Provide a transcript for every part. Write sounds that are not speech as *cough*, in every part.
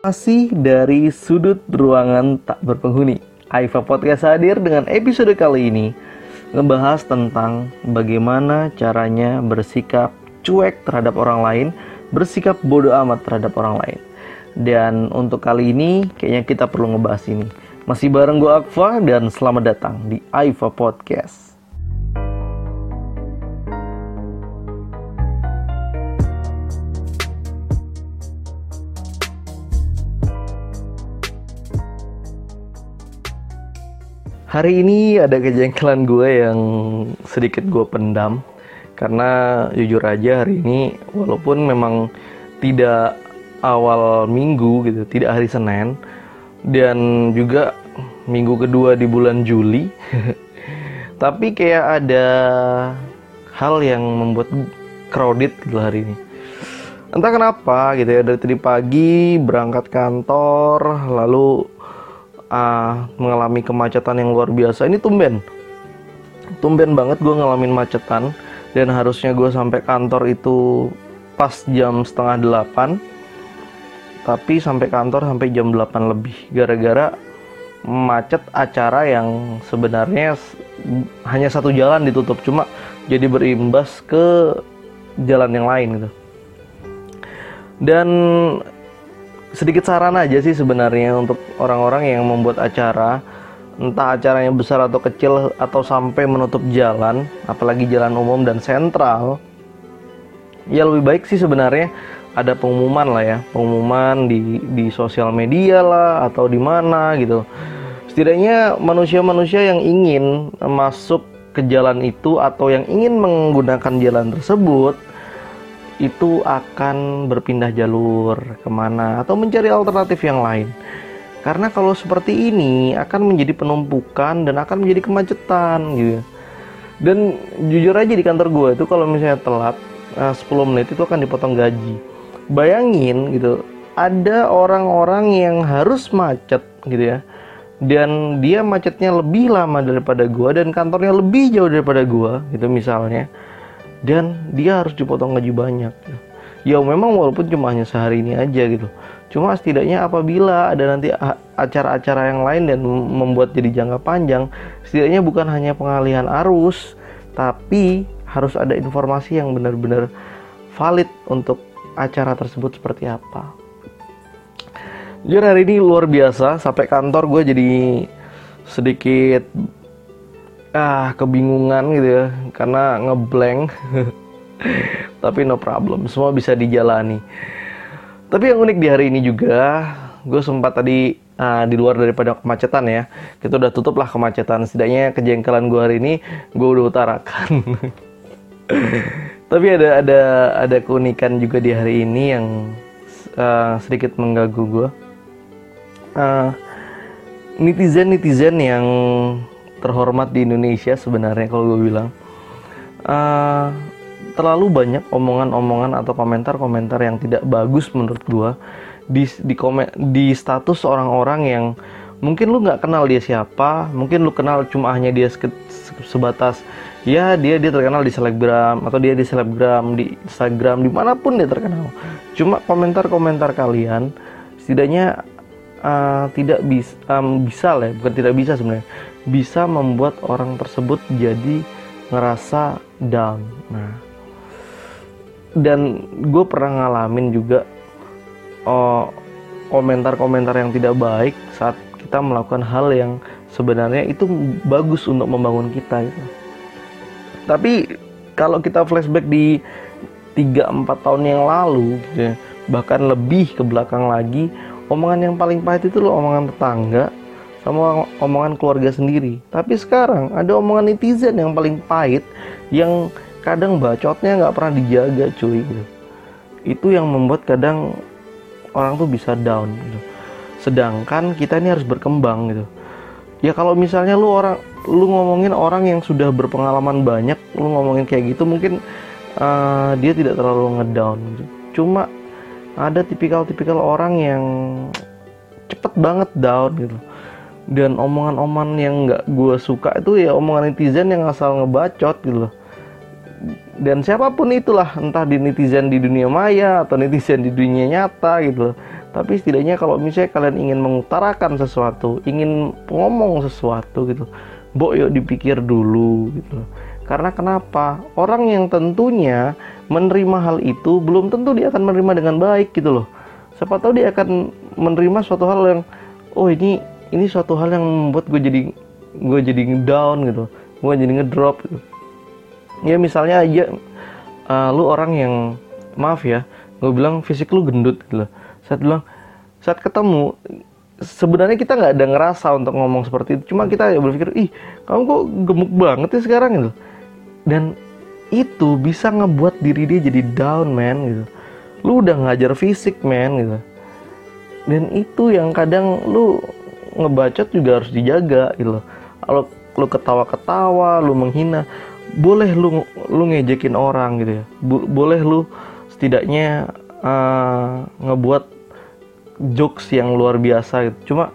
Masih dari sudut ruangan tak berpenghuni. Aifa Podcast hadir dengan episode kali ini ngebahas tentang bagaimana caranya bersikap cuek terhadap orang lain, bersikap bodoh amat terhadap orang lain. Dan untuk kali ini kayaknya kita perlu ngebahas ini. Masih bareng gue Akfa dan selamat datang di Aifa Podcast. Hari ini ada kejengkelan gue yang sedikit gue pendam karena jujur aja hari ini walaupun memang tidak awal minggu gitu, tidak hari Senin dan juga minggu kedua di bulan Juli. *laughs* Tapi kayak ada hal yang membuat crowded gitu hari ini. Entah kenapa gitu ya dari tadi pagi berangkat kantor lalu uh, mengalami kemacetan yang luar biasa. Ini tumben. Tumben banget gue ngalamin macetan. Dan harusnya gue sampai kantor itu pas jam setengah delapan. Tapi sampai kantor sampai jam 8 lebih. Gara-gara macet acara yang sebenarnya hanya satu jalan ditutup. Cuma jadi berimbas ke jalan yang lain gitu. Dan sedikit saran aja sih sebenarnya untuk orang-orang yang membuat acara. Entah acaranya besar atau kecil atau sampai menutup jalan apalagi jalan umum dan sentral ya lebih baik sih sebenarnya ada pengumuman lah ya. Pengumuman di di sosial media lah atau di mana gitu. Setidaknya manusia-manusia yang ingin masuk ke jalan itu atau yang ingin menggunakan jalan tersebut itu akan berpindah jalur ke mana atau mencari alternatif yang lain. Karena kalau seperti ini akan menjadi penumpukan dan akan menjadi kemacetan gitu. Dan jujur aja di kantor gue itu kalau misalnya telat uh, eh, 10 menit itu akan dipotong gaji. Bayangin gitu, ada orang-orang yang harus macet gitu ya. Dan dia macetnya lebih lama daripada gue dan kantornya lebih jauh daripada gue gitu misalnya dan dia harus dipotong gaji banyak. Ya memang walaupun cuma hanya sehari ini aja gitu. Cuma setidaknya apabila ada nanti acara-acara yang lain dan membuat jadi jangka panjang setidaknya bukan hanya pengalihan arus tapi harus ada informasi yang benar-benar valid untuk acara tersebut seperti apa. Jujur hari ini luar biasa. Sampai kantor gue jadi sedikit ah kebingungan gitu ya karena ngeblank. *laughs* Tapi no problem semua bisa dijalani. Tapi yang unik di hari ini juga gue sempat tadi uh, di luar daripada kemacetan ya kita udah tutup lah kemacetan. Setidaknya kejengkelan gue hari ini gue udah utarakan. *laughs* Tapi ada ada ada keunikan juga di hari ini yang uh, sedikit mengganggu gue uh, netizen netizen yang terhormat di Indonesia sebenarnya kalau gue bilang. Uh, terlalu banyak omongan-omongan atau komentar-komentar yang tidak bagus menurut gue di di komen di status orang-orang yang mungkin lu nggak kenal dia siapa mungkin lu kenal cuma hanya dia se sebatas ya dia dia terkenal di selebgram atau dia di selebgram di Instagram di mana pun dia terkenal. Cuma komentar-komentar kalian setidaknya uh, tidak bisa um, bisa lah ya, bukan tidak bisa sebenarnya bisa membuat orang tersebut jadi ngerasa down. Nah, dan gue pernah ngalamin juga oh, komentar-komentar yang tidak baik saat kita melakukan hal yang sebenarnya itu bagus untuk membangun kita gitu. Tapi kalau kita flashback di 3-4 tahun yang lalu gitu ya, bahkan lebih ke belakang lagi omongan yang paling pahit itu loh omongan tetangga sama omongan keluarga sendiri. Tapi sekarang ada omongan netizen yang paling pahit yang kadang bacotnya nggak pernah dijaga cuy gitu. Itu yang membuat kadang orang tuh bisa down gitu. Sedangkan kita ini harus berkembang gitu. Ya kalau misalnya lu orang lu ngomongin orang yang sudah berpengalaman banyak, lu ngomongin kayak gitu mungkin uh, dia tidak terlalu ngedown gitu. Cuma ada tipikal-tipikal orang yang cepet banget down gitu dan omongan-omongan yang nggak gue suka itu ya omongan netizen yang asal ngebacot gitu loh. Dan siapa pun itulah entah di netizen di dunia maya atau netizen di dunia nyata gitu loh. Tapi setidaknya kalau misalnya kalian ingin mengutarakan sesuatu ingin ngomong sesuatu gitu Mbok yuk dipikir dulu gitu karena kenapa? Orang yang tentunya menerima hal itu belum tentu dia akan menerima dengan baik gitu loh. Siapa tahu dia akan menerima suatu hal yang oh ini ini suatu hal yang membuat gue jadi gue jadi down gitu. Gue jadi ngedrop gitu. Ya misalnya aja uh, lu orang yang maaf ya gue bilang fisik lu gendut gitu loh. Saat bilang saat ketemu sebenarnya kita nggak ada ngerasa untuk ngomong seperti itu. Cuma kita berpikir ih kamu kok gemuk banget ya sekarang? gitu. Dan itu bisa ngebuat diri dia jadi down man gitu. Lu udah ngajar fisik man gitu. Dan itu yang kadang lu ngebacot juga harus dijaga gitu. Kalau lu ketawa-ketawa lu menghina boleh lu lu ngejekin orang gitu ya. Boleh lu setidaknya uh, ngebuat jokes yang luar biasa gitu. Cuma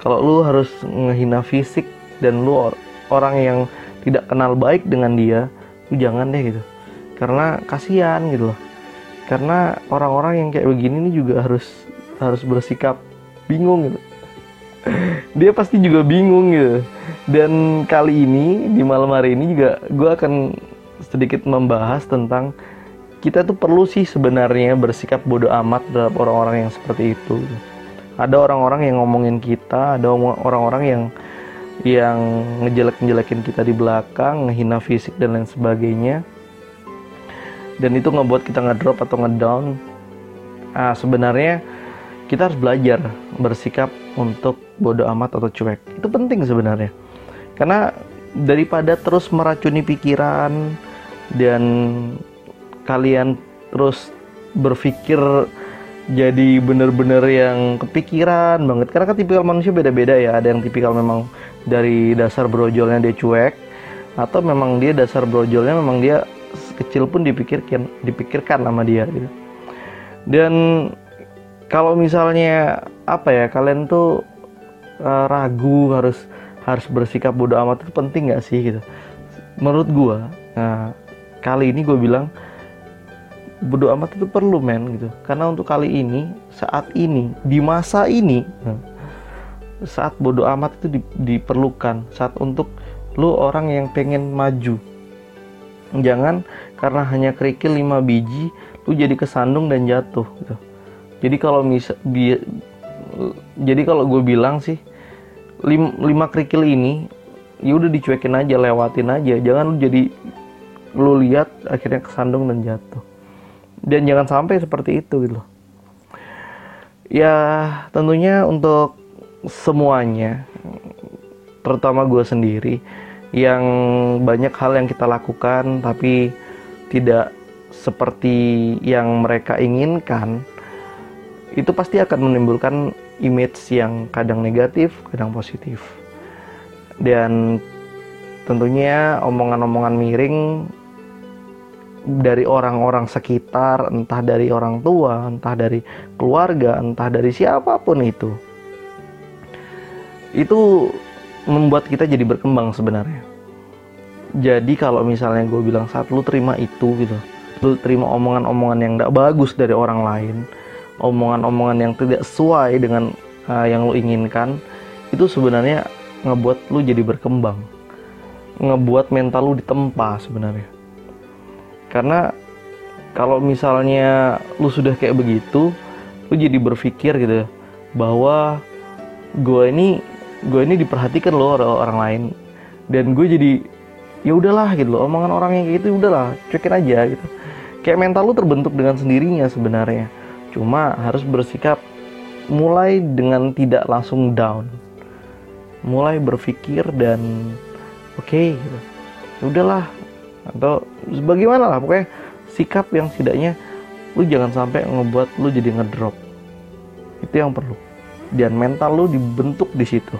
kalau lu harus ngehina fisik dan lu or orang yang tidak kenal baik dengan dia lu jangan deh gitu. Karena kasihan gitu loh. Karena orang-orang yang kayak begini ini juga harus harus bersikap bingung gitu dia pasti juga bingung gitu dan kali ini di malam hari ini juga gue akan sedikit membahas tentang kita tuh perlu sih sebenarnya bersikap bodoh amat terhadap orang-orang yang seperti itu ada orang-orang yang ngomongin kita ada orang-orang yang yang ngejelek-ngejelekin kita di belakang, ngehina fisik dan lain sebagainya. Dan itu ngebuat kita ngedrop atau ngedown. Nah, sebenarnya kita harus belajar bersikap untuk bodoh amat atau cuek. Itu penting sebenarnya. Karena daripada terus meracuni pikiran dan kalian terus berpikir jadi bener-bener yang kepikiran banget karena kan tipikal manusia beda-beda ya ada yang tipikal memang dari dasar brojolnya dia cuek atau memang dia dasar brojolnya memang dia kecil pun dipikirkan dipikirkan sama dia gitu dan kalau misalnya apa ya kalian tuh uh, ragu harus harus bersikap bodoh amat itu penting nggak sih gitu? Menurut gua nah kali ini gue bilang bodoh amat itu perlu men gitu. Karena untuk kali ini saat ini di masa ini nah, saat bodoh amat itu di, diperlukan. Saat untuk lu orang yang pengen maju. Jangan karena hanya kerikil 5 biji lu jadi kesandung dan jatuh gitu jadi kalau misal bi, jadi kalau gue bilang sih 5, 5 kerikil ini ya udah dicuekin aja lewatin aja. Jangan lu jadi lu lihat akhirnya kesandung dan jatuh. Dan jangan sampai seperti itu gitu ya tentunya untuk semuanya terutama gue sendiri yang banyak hal yang kita lakukan tapi tidak seperti yang mereka inginkan itu pasti akan menimbulkan image yang kadang negatif, kadang positif. Dan tentunya omongan-omongan miring dari orang-orang sekitar, entah dari orang tua, entah dari keluarga, entah dari siapa pun itu itu membuat kita jadi berkembang sebenarnya jadi kalau misalnya gue bilang saat lu terima itu gitu lu terima omongan-omongan yang tidak bagus dari orang lain omongan-omongan yang tidak sesuai dengan uh, yang lu inginkan itu sebenarnya ngebuat lu jadi berkembang. Ngebuat mental lu ditempa sebenarnya. Karena kalau misalnya lu sudah kayak begitu lu jadi berpikir gitu ya, bahwa gue ini gue ini diperhatikan loh orang, orang lain. Dan gue jadi ya udahlah gitu loh omongan orang yang kayak gitu udahlah cuekin aja gitu. Kayak mental lu terbentuk dengan sendirinya sebenarnya cuma harus bersikap mulai dengan tidak langsung down. Mulai berpikir dan oke okay, gitu. Ya udahlah. Atau bagaimana lah pokoknya sikap yang setidaknya lu jangan sampai ngebuat lu jadi ngedrop. Itu yang perlu. Dan mental lu dibentuk di situ.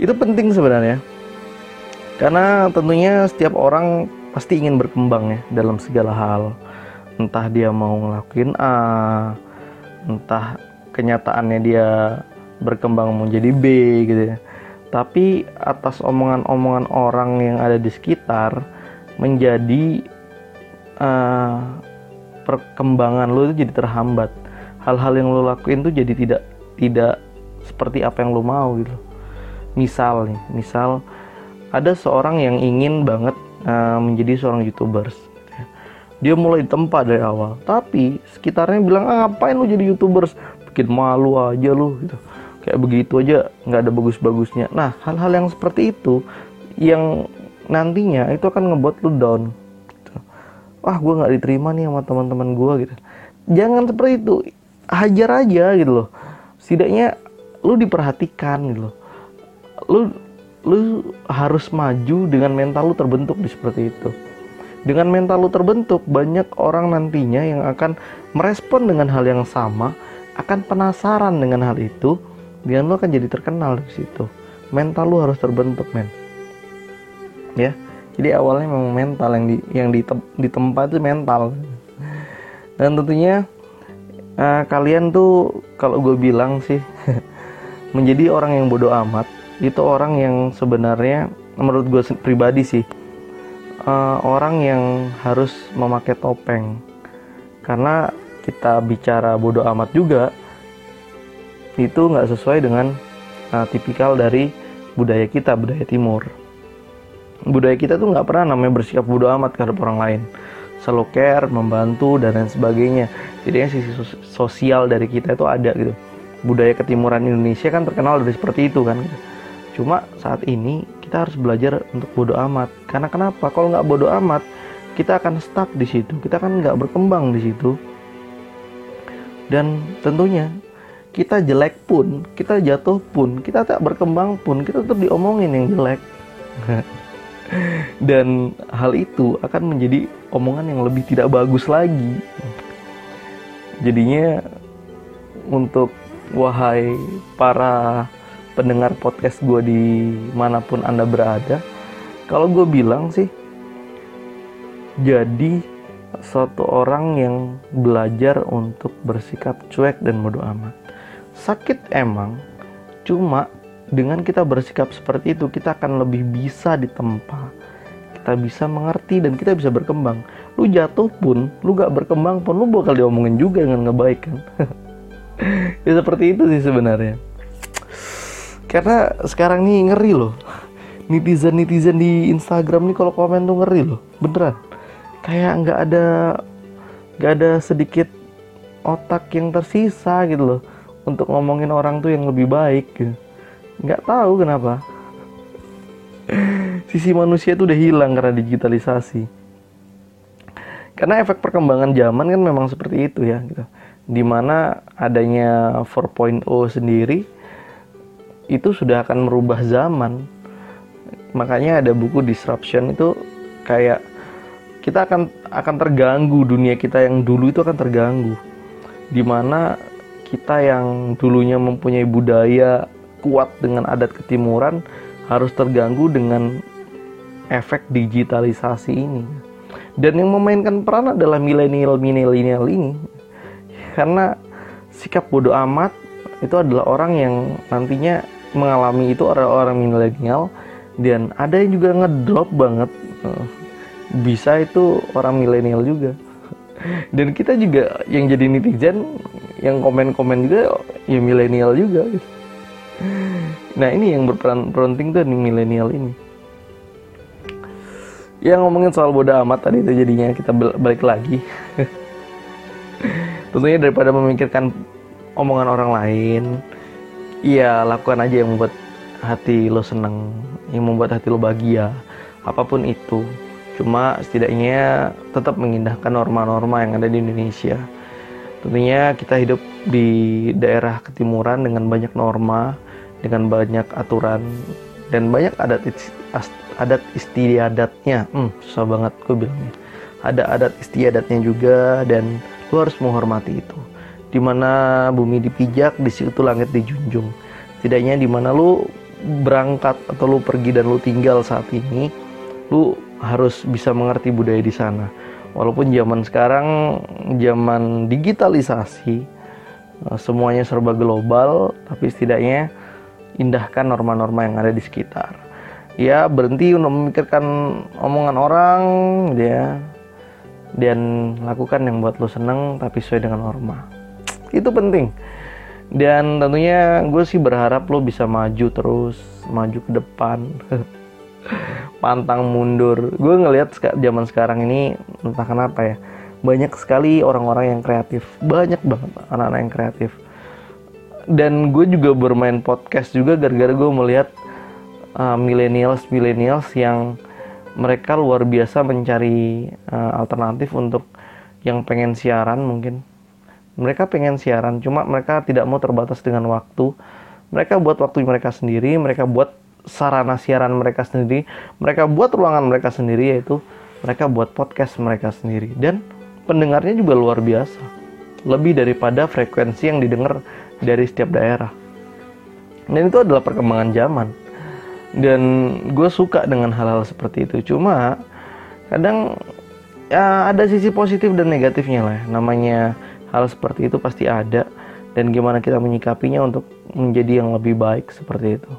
Itu penting sebenarnya. Karena tentunya setiap orang pasti ingin berkembang ya dalam segala hal entah dia mau ngelakuin A entah kenyataannya dia berkembang menjadi B gitu ya. Tapi atas omongan-omongan orang yang ada di sekitar menjadi uh, perkembangan lo itu jadi terhambat. Hal-hal yang lo lakuin tuh jadi tidak tidak seperti apa yang lo mau gitu. Misal nih misal ada seorang yang ingin banget uh, menjadi seorang youtubers dia mulai tempat dari awal. Tapi sekitarnya bilang ah, ngapain lu jadi youtubers? Bikin malu aja lu gitu. Kayak begitu aja nggak ada bagus-bagusnya. Nah hal-hal yang seperti itu yang nantinya itu akan ngebuat lu down gitu. wah gue nggak diterima nih sama teman-teman gue gitu. Jangan seperti itu. Hajar aja gitu loh. Setidaknya lu diperhatikan gitu loh. Lu lu harus maju dengan mental lu terbentuk di seperti itu dengan mental lu terbentuk banyak orang nantinya yang akan merespon dengan hal yang sama akan penasaran dengan hal itu dan lu akan jadi terkenal di situ. Mental lu harus terbentuk men. Ya jadi awalnya memang mental yang di yang di, di tempat itu mental. Dan tentunya uh, kalian tuh kalau gue bilang sih *laughs* menjadi orang yang bodoh amat itu orang yang sebenarnya menurut gue pribadi sih uh, orang yang harus memakai topeng. Karena kita bicara bodoh amat juga itu nggak sesuai dengan uh, tipikal dari budaya kita budaya timur. Budaya kita tuh nggak pernah namanya bersikap bodoh amat terhadap orang lain. Selalu care membantu dan lain sebagainya. Jadi sisi sosial dari kita itu ada gitu. Budaya ketimuran Indonesia kan terkenal dari seperti itu kan. Cuma saat ini kita harus belajar untuk bodoh amat. Karena kenapa? Kalau nggak bodoh amat kita akan stuck di situ. Kita kan nggak berkembang di situ. Dan tentunya kita jelek pun kita jatuh pun kita tak berkembang pun kita tetap diomongin yang jelek. *laughs* Dan hal itu akan menjadi omongan yang lebih tidak bagus lagi. Jadinya untuk wahai para pendengar podcast gue di mana pun anda berada kalau gue bilang sih jadi suatu orang yang belajar untuk bersikap cuek dan bodoh amat. Sakit emang cuma dengan kita bersikap seperti itu kita akan lebih bisa ditempa kita bisa mengerti dan kita bisa berkembang. Lu jatuh pun lu gak berkembang pun lu bakal diomongin juga dengan ngebaik kan? *laughs* Ya seperti itu sih sebenarnya karena sekarang nih ngeri loh. Netizen netizen di Instagram nih kalau komen tuh ngeri loh beneran. Kayak nggak ada nggak ada sedikit otak yang tersisa gitu loh untuk ngomongin orang tuh yang lebih baik gitu. Nggak tahu kenapa. *laughs* Sisi manusia itu udah hilang karena digitalisasi. Karena efek perkembangan zaman kan memang seperti itu ya gitu. Di mana adanya 4.0 sendiri itu sudah akan merubah zaman makanya ada buku disruption itu kayak kita akan akan terganggu dunia kita yang dulu itu akan terganggu di mana kita yang dulunya mempunyai budaya kuat dengan adat ketimuran harus terganggu dengan efek digitalisasi ini. Dan yang memainkan peran adalah milenial-milenial ini. Karena sikap bodoh amat itu adalah orang yang nantinya mengalami itu orang-orang milenial dan ada yang juga ngedrop banget. Bisa itu orang milenial juga. *laughs* Dan kita juga yang jadi netizen yang komen-komen juga ya milenial juga. Nah ini yang berperan penting tuh nih milenial ini. Ya ngomongin soal bodoh amat tadi itu jadinya kita balik lagi. *laughs* Tentunya daripada memikirkan omongan orang lain ya lakukan aja yang membuat hati lo seneng yang membuat hati lo bahagia apa pun itu. Cuma setidaknya tetap mengindahkan norma-norma yang ada di Indonesia. Tentunya kita hidup di daerah ketimuran dengan banyak norma dengan banyak aturan dan banyak adat adat istiadatnya. Hmm, susah banget gue bilangnya. Ada adat istiadatnya juga dan lu harus menghormati itu di mana bumi dipijak di situ langit dijunjung. Tidaknya di mana lu berangkat atau lu pergi dan lu tinggal saat ini lu harus bisa mengerti budaya di sana. Walaupun zaman sekarang zaman digitalisasi eh, semuanya serba global tapi setidaknya indahkan norma-norma yang ada di sekitar. Ya berhenti untuk memikirkan omongan orang ya. Dan lakukan yang buat lo seneng tapi sesuai dengan norma itu penting. Dan tentunya gue sih berharap lo bisa maju terus maju ke depan *laughs* pantang mundur. Gue ngelihat zaman sekarang ini entah kenapa ya banyak sekali orang-orang yang kreatif. Banyak banget anak-anak yang kreatif. Dan gue juga bermain podcast juga gara-gara gue melihat uh, millennials millennials yang mereka luar biasa mencari uh, alternatif untuk yang pengen siaran mungkin mereka pengen siaran cuma mereka tidak mau terbatas dengan waktu mereka buat waktu mereka sendiri mereka buat sarana siaran mereka sendiri mereka buat ruangan mereka sendiri yaitu mereka buat podcast mereka sendiri dan pendengarnya juga luar biasa. Lebih daripada frekuensi yang didengar dari setiap daerah. Dan itu adalah perkembangan zaman. Dan gue suka dengan hal-hal seperti itu. Cuma kadang ya ada sisi positif dan negatifnya lah. Namanya hal seperti itu pasti ada. Dan gimana kita menyikapinya untuk menjadi yang lebih baik seperti itu.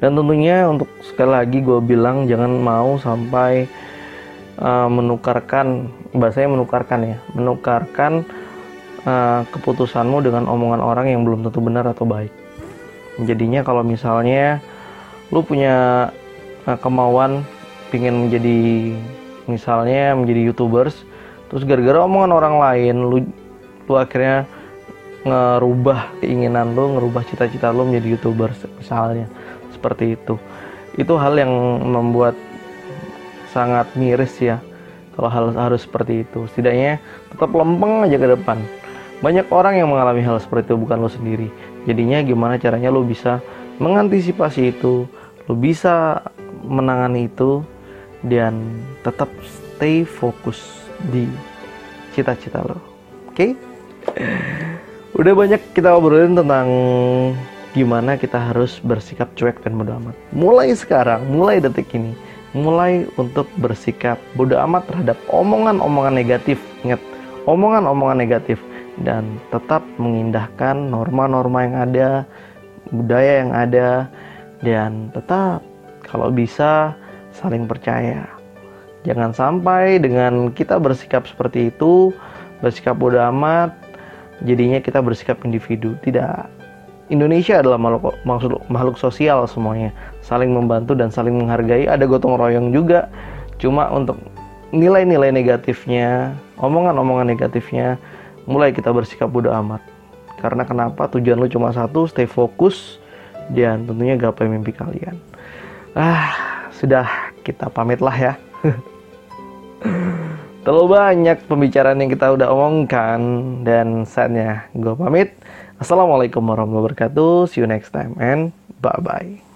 Dan tentunya untuk sekali lagi gue bilang jangan mau sampai uh, menukarkan bahasanya menukarkan ya menukarkan uh, keputusanmu dengan omongan orang yang belum tentu benar atau baik jadinya kalau misalnya lu punya uh, kemauan pingin menjadi misalnya menjadi youtubers terus gara-gara omongan orang lain lu lu akhirnya ngerubah keinginan lu ngerubah cita-cita lu menjadi youtubers misalnya seperti itu itu hal yang membuat sangat miris ya kalau hal harus seperti itu. Setidaknya tetap lempeng aja ke depan. Banyak orang yang mengalami hal seperti itu bukan lo sendiri. Jadinya gimana caranya lo bisa mengantisipasi itu, lo bisa menangani itu dan tetap stay fokus di cita-cita lo. Oke? Okay? Udah banyak kita obrolin tentang gimana kita harus bersikap cuek dan bodo amat. Mulai sekarang, mulai detik ini, mulai untuk bersikap bodoh amat terhadap omongan-omongan negatif. Ingat, omongan-omongan negatif dan tetap mengindahkan norma-norma yang ada, budaya yang ada dan tetap kalau bisa saling percaya. Jangan sampai dengan kita bersikap seperti itu, bersikap bodoh amat, jadinya kita bersikap individu. Tidak, Indonesia adalah makhluk, makhluk, makhluk sosial semuanya, saling membantu dan saling menghargai. Ada gotong royong juga, cuma untuk nilai-nilai negatifnya, omongan-omongan negatifnya, mulai kita bersikap bodoh amat. Karena kenapa? Tujuan lu cuma satu, stay fokus dan tentunya gapai mimpi kalian. Ah, sudah kita pamit lah ya. *laughs* Terlalu banyak pembicaraan yang kita udah omongkan dan saatnya gue pamit. Assalamualaikum warahmatullahi wabarakatuh. See you next time and bye bye.